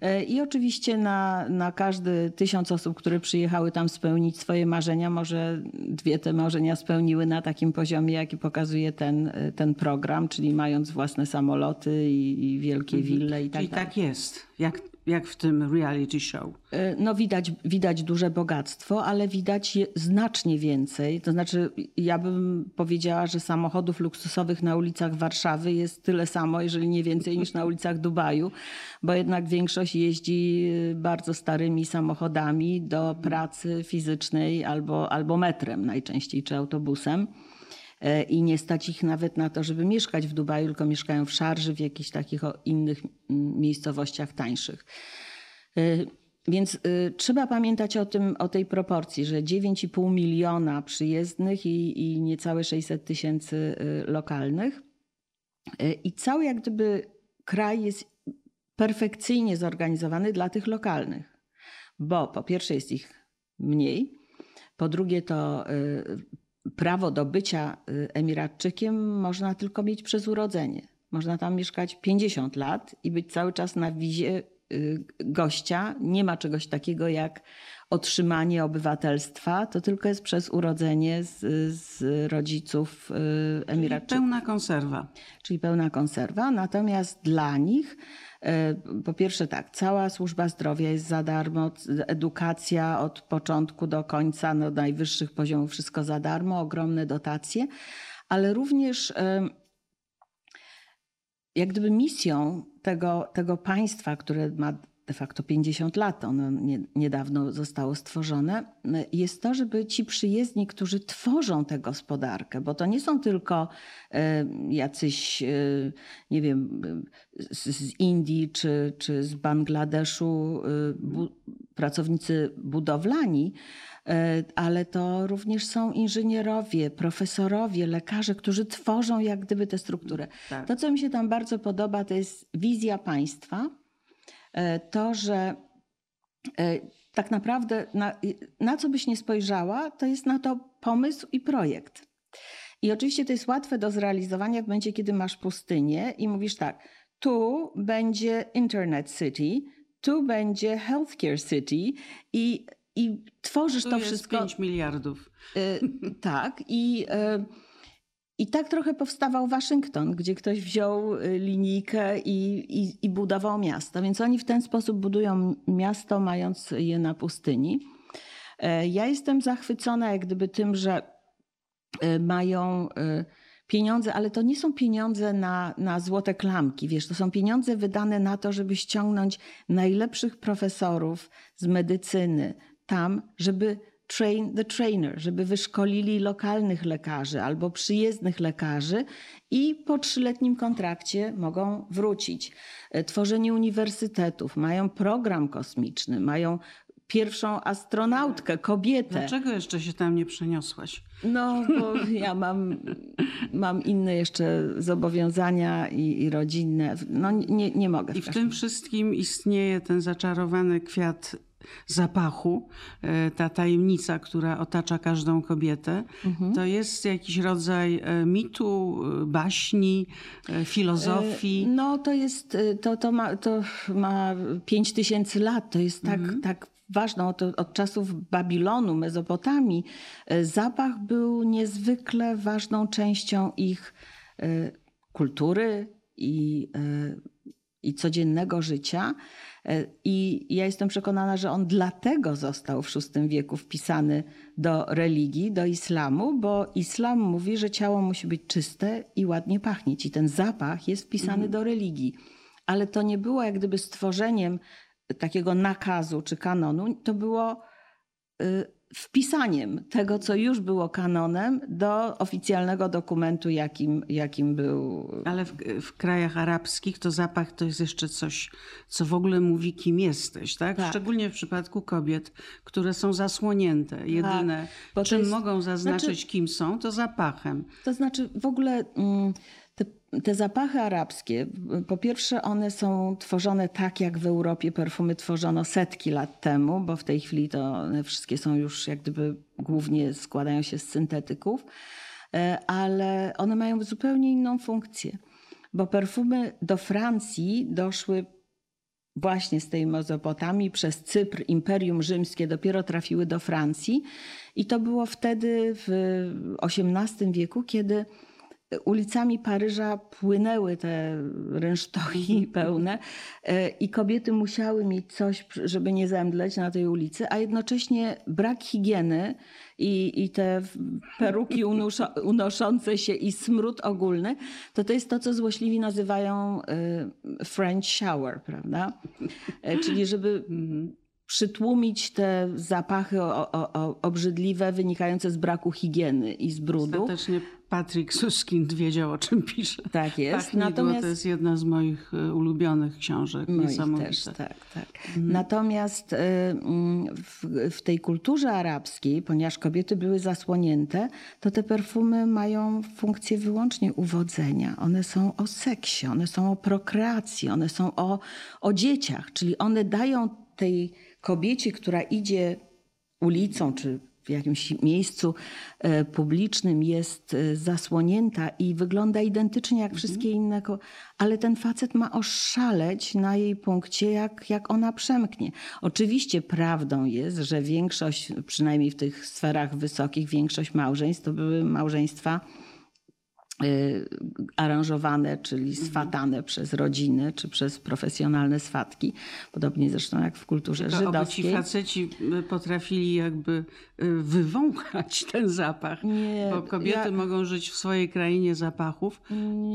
E, I oczywiście na, na każdy tysiąc osób, które przyjechały tam spełnić swoje marzenia, może dwie te marzenia spełniły na takim poziomie, jaki pokazuje ten, ten program, czyli mając własne samoloty i, i wielkie mhm. wille i tak Czyli dalej. tak jest. Jak jak w tym reality show? Y, no widać, widać duże bogactwo, ale widać znacznie więcej. To znaczy, ja bym powiedziała, że samochodów luksusowych na ulicach Warszawy jest tyle samo, jeżeli nie więcej, niż na ulicach Dubaju, bo jednak większość jeździ y, bardzo starymi samochodami do pracy fizycznej albo, albo metrem najczęściej, czy autobusem. E, i nie stać ich nawet na to, żeby mieszkać w Dubaju, tylko mieszkają w Szarży, w jakichś takich innych miejscowościach tańszych. E, więc y, trzeba pamiętać o, tym, o tej proporcji, że 9,5 miliona przyjezdnych i, i niecałe 600 tysięcy lokalnych. I cały jak gdyby kraj jest perfekcyjnie zorganizowany dla tych lokalnych, bo po pierwsze jest ich mniej, po drugie to prawo do bycia y, Emiratczykiem można tylko mieć przez urodzenie. Można tam mieszkać 50 lat i być cały czas na wizie y, gościa. Nie ma czegoś takiego jak otrzymanie obywatelstwa, to tylko jest przez urodzenie z, z rodziców y, Emiratczyków. Czyli pełna konserwa. Czyli pełna konserwa. Natomiast dla nich po pierwsze tak, cała służba zdrowia jest za darmo, edukacja od początku do końca, no najwyższych poziomów wszystko za darmo, ogromne dotacje, ale również e, jak gdyby misją tego, tego państwa, które ma de facto 50 lat, ono nie, niedawno zostało stworzone, jest to, żeby ci przyjezdni, którzy tworzą tę gospodarkę, bo to nie są tylko e, jacyś, e, nie wiem, z, Indii czy, czy z Bangladeszu e, bu, pracownicy budowlani, ale to również są inżynierowie, profesorowie, lekarze, którzy tworzą jak gdyby tę strukturę. Tak. To, co mi się tam bardzo podoba, to jest wizja państwa, to, że e, tak naprawdę na, na co byś nie spojrzała, to jest na to pomysł i projekt. I oczywiście to jest łatwe do zrealizowania w momencie, kiedy masz pustynię i mówisz tak, tu będzie Internet City, tu będzie Healthcare City i, i tworzysz tu to jest wszystko. 5 miliardów. Y, tak. I y, i tak trochę powstawał Waszyngton, gdzie ktoś wziął y, linijkę i, i, i, budował miasto. Więc oni w ten sposób budują miasto, mając je na pustyni. E, ja jestem zachwycona jak gdyby tym, że e, mają e, pieniądze, ale to nie są pieniądze na, na złote klamki, wiesz, to są pieniądze wydane na to, żeby ściągnąć najlepszych profesorów z medycyny tam, żeby train the trainer, żeby wyszkolili lokalnych lekarzy albo przyjezdnych lekarzy i po trzyletnim kontrakcie mogą wrócić. E, tworzenie uniwersytetów, mają program kosmiczny, mają pierwszą astronautkę, kobietę. Dlaczego jeszcze się tam nie przeniosłaś? No, bo ja mam, mam inne jeszcze zobowiązania i, i rodzinne. No nie, nie mogę. I w tym wszystkim istnieje ten zaczarowany kwiat zapachu, e, ta tajemnica, która otacza każdą kobietę, mhm. to jest jakiś rodzaj e, mitu, e, baśni, filozofii. No to jest, to, to, ma, to ma 5 tysięcy lat, to jest tak, mhm. tak ważne. Od, od czasów Babilonu, Mezopotamii, zapach był niezwykle ważną częścią ich kultury i, i codziennego życia. E, I ja jestem przekonana, że on dlatego został w VI wieku wpisany do religii, do islamu, bo islam mówi, że ciało musi być czyste i ładnie pachnieć. I ten zapach jest wpisany mhm. do religii. Ale to nie było jak gdyby stworzeniem takiego nakazu czy kanonu, to było y, wpisaniem tego, co już było kanonem, do oficjalnego dokumentu, jakim, jakim był. Ale w, w, krajach arabskich to zapach to jest jeszcze coś, co w ogóle mówi, kim jesteś, tak? tak. Szczególnie w przypadku kobiet, które są zasłonięte. Jedyne, tak, czym jest, mogą zaznaczyć, znaczy, kim są, to zapachem. To znaczy w ogóle. Mm, te zapachy arabskie, po pierwsze, one są tworzone tak, jak w Europie perfumy tworzono setki lat temu, bo w tej chwili to one wszystkie są już jak gdyby głównie składają się z syntetyków, e, ale one mają zupełnie inną funkcję, bo perfumy do Francji doszły właśnie z tej Mezopotamii przez Cypr, Imperium Rzymskie dopiero trafiły do Francji i to było wtedy w XVIII wieku, kiedy ulicami Paryża płynęły te rynsztoki pełne e, i kobiety musiały mieć coś, żeby nie zemdleć na tej ulicy, a jednocześnie brak higieny i, i te peruki unoszące się i smród ogólny, to to jest to, co złośliwi nazywają y, French shower, prawda? E, Czyli żeby przytłumić te zapachy o, o, o, obrzydliwe wynikające z braku higieny i z brudu. Ostatecznie Patrick Suskind wiedział, o czym pisze. Tak jest. Pachnidło Natomiast to jest jedna z moich e, ulubionych książek. Moich Niesamowite. też, tak, tak. Natomiast y, mm, w, w tej kulturze arabskiej, ponieważ kobiety były zasłonięte, to te perfumy mają funkcję wyłącznie uwodzenia. One są o seksie, one są o prokreacji, one są o, o dzieciach, czyli one dają tej kobiecie, która idzie ulicą czy w jakimś miejscu e, publicznym jest e, zasłonięta i wygląda identycznie jak wszystkie inne, ko- ale ten facet ma oszaleć na jej punkcie, jak, jak ona przemknie. Oczywiście prawdą jest, że większość, przynajmniej w tych sferach wysokich, większość małżeństw to były małżeństwa aranżowane, czyli swatane przez rodziny czy przez profesjonalne swatki. Podobnie zresztą jak w kulturze To oby ci żydowskiej. faceci y, potrafili jakby y, wywąchać ten zapach. Nie, Bo kobiety ja- mogą żyć w swojej krainie zapachów,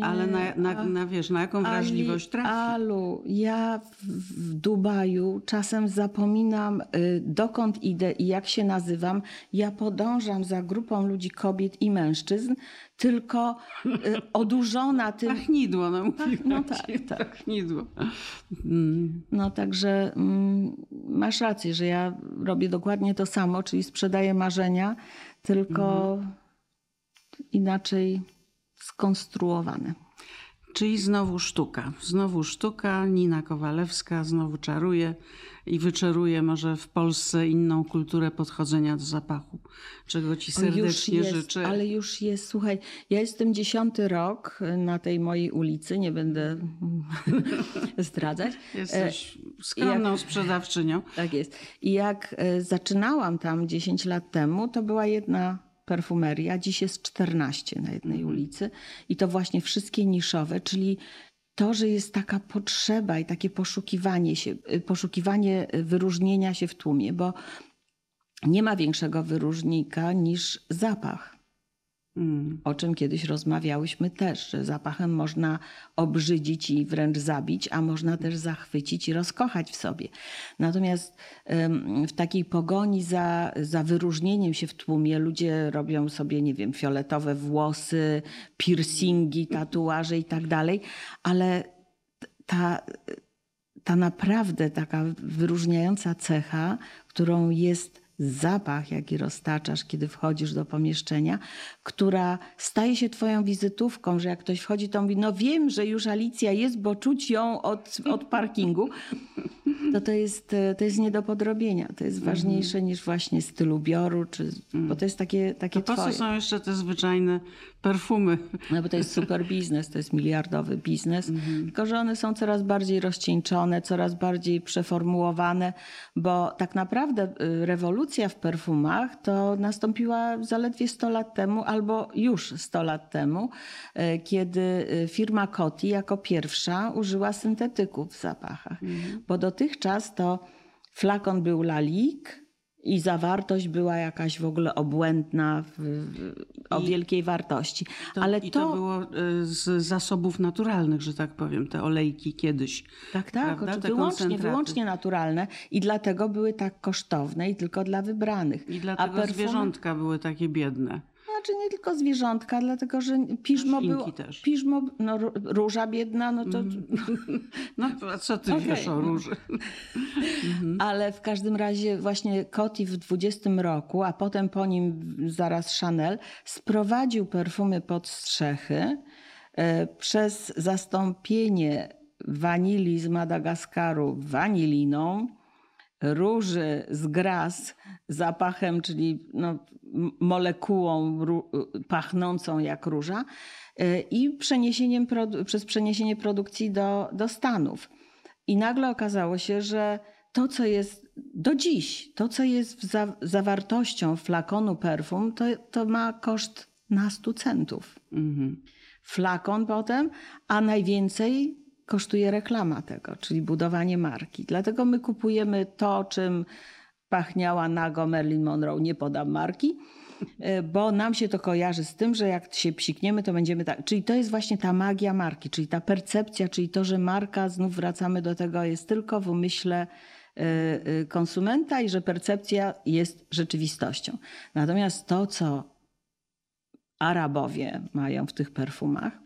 ale na, na, na, wiesz, na jaką wrażliwość trafi. Alu, ja w, Dubaju czasem zapominam, y, dokąd idę i jak się nazywam. Ja podążam za grupą ludzi, kobiet i mężczyzn, tylko y, odurzona tym. Pachnidło, no mówię. no tak, tak. Pachnidło. Mm. No także mm, masz rację, że ja robię dokładnie to samo, czyli sprzedaję marzenia, tylko Mhm. inaczej skonstruowane. Czyli znowu sztuka. Znowu sztuka. Nina Kowalewska znowu czaruje i wyczaruje może w Polsce inną kulturę podchodzenia do zapachu, czego ci serdecznie jest, życzę. Ale już jest, słuchaj, ja jestem dziesiąty rok na tej mojej ulicy, nie będę zdradzać. Jesteś skromną sprzedawczynią. Tak jest. I jak e, zaczynałam tam 10 lat temu, to była jedna perfumeria, dziś jest 14 na jednej ulicy i to właśnie wszystkie niszowe, czyli to, że jest taka potrzeba i takie poszukiwanie się, poszukiwanie wyróżnienia się w tłumie, bo nie ma większego wyróżnika niż zapach. Mm. O czym kiedyś rozmawiałyśmy też, że zapachem można obrzydzić i wręcz zabić, a można też zachwycić i rozkochać w sobie. Natomiast w takiej pogoni za, za wyróżnieniem się w tłumie ludzie robią sobie, nie wiem, fioletowe włosy, piercingi, tatuaże i tak dalej, ale ta, ta naprawdę taka wyróżniająca cecha, którą jest zapach, jaki roztaczasz, kiedy wchodzisz do pomieszczenia, która staje się twoją wizytówką, że jak ktoś wchodzi, to mówi, no wiem, że już Alicja jest, bo czuć ją od, od parkingu. To to jest, to jest nie do podrobienia. To jest ważniejsze niż właśnie styl ubioru, czy, bo to jest takie, takie To po co twoje. są jeszcze te zwyczajne perfumy? No bo to jest super biznes, to jest miliardowy biznes, tylko że one są coraz bardziej rozcieńczone, coraz bardziej przeformułowane, bo tak naprawdę y, rewolucja w perfumach to nastąpiła zaledwie 100 lat temu, albo już 100 lat temu, y, kiedy y, firma Coty jako pierwsza użyła syntetyków w zapachach, bo dotychczas to flakon był lalik, i zawartość była jakaś w ogóle obłędna, w, w, o I- wielkiej wartości. To, Ale to, to było y, z zasobów naturalnych, że tak powiem, te olejki kiedyś. tak, tak, oczy- wyłącznie, wyłącznie naturalne i dlatego były tak kosztowne i tylko dla wybranych. I dlatego perfumy- zwierzątka były takie biedne. Znaczy nie tylko zwierzątka, dlatego że piżmo Roślinki było, też. piżmo, no ró- róża biedna, no to... No a co ty Okej. wiesz o róży? Ale w każdym razie właśnie Coty w 20 roku, a potem po nim zaraz Chanel, sprowadził perfumy pod strzechy e, przez zastąpienie wanilii z Madagaskaru waniliną, róży z gras zapachem, czyli no, molekułą pachnącą jak róża e, i przeniesieniem przez przeniesienie produkcji do, do Stanów. I nagle okazało się, że to, co jest do dziś, to, co jest w za, zawartością flakonu perfum, to, to ma koszt na 100 centów. Mhm. flakon potem, a najwięcej kosztuje reklama tego, czyli budowanie marki. Dlatego my kupujemy to, czym pachniała nago Marilyn Monroe, nie podam marki, e, bo nam się to kojarzy z tym, że jak się psikniemy, to będziemy tak. Czyli to jest właśnie ta magia marki, czyli ta percepcja, czyli to, że marka, znów wracamy do tego, jest tylko w umyśle e, e, konsumenta i że percepcja jest rzeczywistością. Natomiast to, co Arabowie mają w tych perfumach,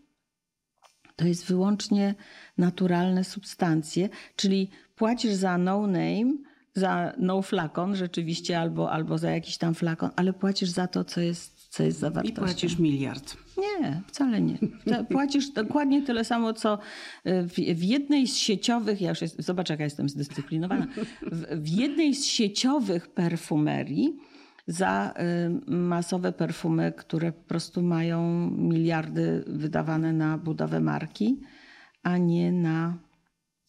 to jest wyłącznie naturalne substancje, czyli płacisz za no name, za no flakon rzeczywiście, albo, albo za jakiś tam flakon, ale płacisz za to, co jest, co jest zawartością. I płacisz miliard. Nie, wcale nie. Płacisz dokładnie tyle samo, co w, w jednej z sieciowych, ja już jest, zobacz jaka jestem zdyscyplinowana, w, w jednej z sieciowych perfumerii za y, masowe perfumy, które po prostu mają miliardy wydawane na budowę marki, a nie na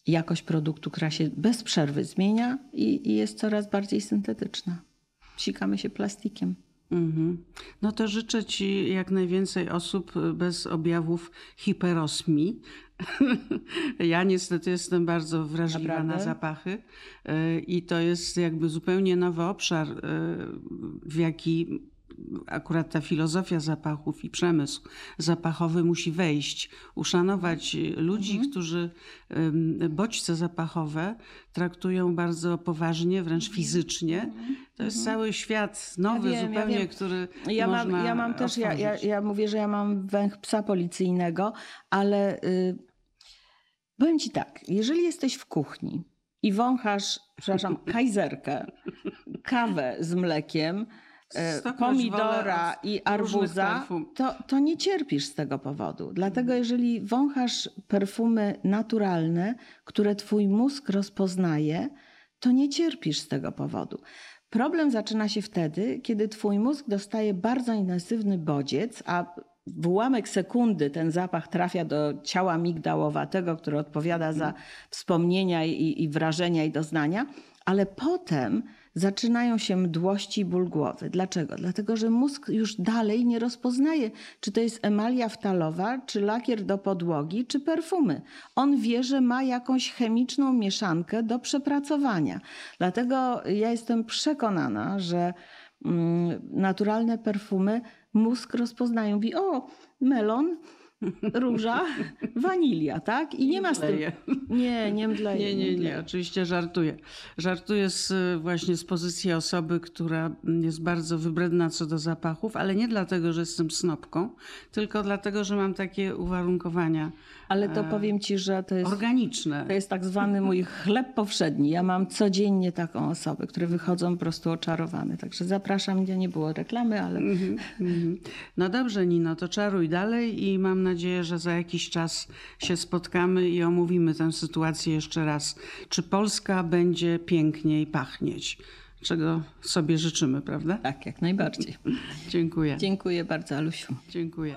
jakość produktu, która się bez przerwy zmienia i, i jest coraz bardziej syntetyczna. Sikamy się plastikiem. Mhm. No to życzę Ci jak najwięcej osób bez objawów hiperosmii. ja niestety jestem bardzo wrażliwa Naprawdę? na zapachy y, i to jest jakby zupełnie nowy obszar, y, w jaki akurat ta filozofia zapachów i przemysł zapachowy musi wejść, uszanować ludzi, Mhm. którzy bodźce zapachowe traktują bardzo poważnie, wręcz fizycznie. To jest cały świat nowy Mhm. wiem, ja zupełnie, wiem. który Ja mam, można ja mam też, ja, ja, ja mówię, że ja mam węch psa policyjnego, ale y, powiem ci tak, jeżeli jesteś w kuchni i wąchasz, przepraszam, kajzerkę, kawę z mlekiem, e, Stokroć pomidora i arbuza, to, to nie cierpisz z tego powodu. Dlatego jeżeli wąchasz perfumy naturalne, które twój mózg rozpoznaje, to nie cierpisz z tego powodu. Problem zaczyna się wtedy, kiedy twój mózg dostaje bardzo intensywny bodziec, a w ułamek sekundy ten zapach trafia do ciała migdałowatego, które odpowiada za wspomnienia i, i wrażenia i doznania, ale potem zaczynają się mdłości i ból głowy. Dlaczego? Dlatego, że mózg już dalej nie rozpoznaje, czy to jest emalia wtalowa, czy lakier do podłogi, czy perfumy. On wie, że ma jakąś chemiczną mieszankę do przepracowania. Dlatego ja jestem przekonana, że mm, naturalne perfumy mózg rozpoznaje. Mówi, o, melon, róża, wanilia, tak? I nie ma z tym... Nie, nie mdleje. Nie, nie, nie, mdleje. oczywiście żartuję. Żartuję z, właśnie z pozycji osoby, która jest bardzo wybredna co do zapachów, ale nie dlatego, że jestem snopką, tylko dlatego, że mam takie uwarunkowania Ale to powiem ci, że to jest, organiczne. to jest tak zwany mój chleb powszedni. Ja mam codziennie taką osobę, które wychodzą po prostu oczarowane. Także zapraszam, gdzie nie było reklamy, ale Mhm. No dobrze, Nino, to czaruj dalej i mam nadzieję, że za jakiś czas się spotkamy i omówimy tę sytuację jeszcze raz. Czy Polska będzie piękniej pachnieć? Czego sobie życzymy, prawda? tak, jak najbardziej. Dziękuję. Dziękuję bardzo, Alusiu. Dziękuję.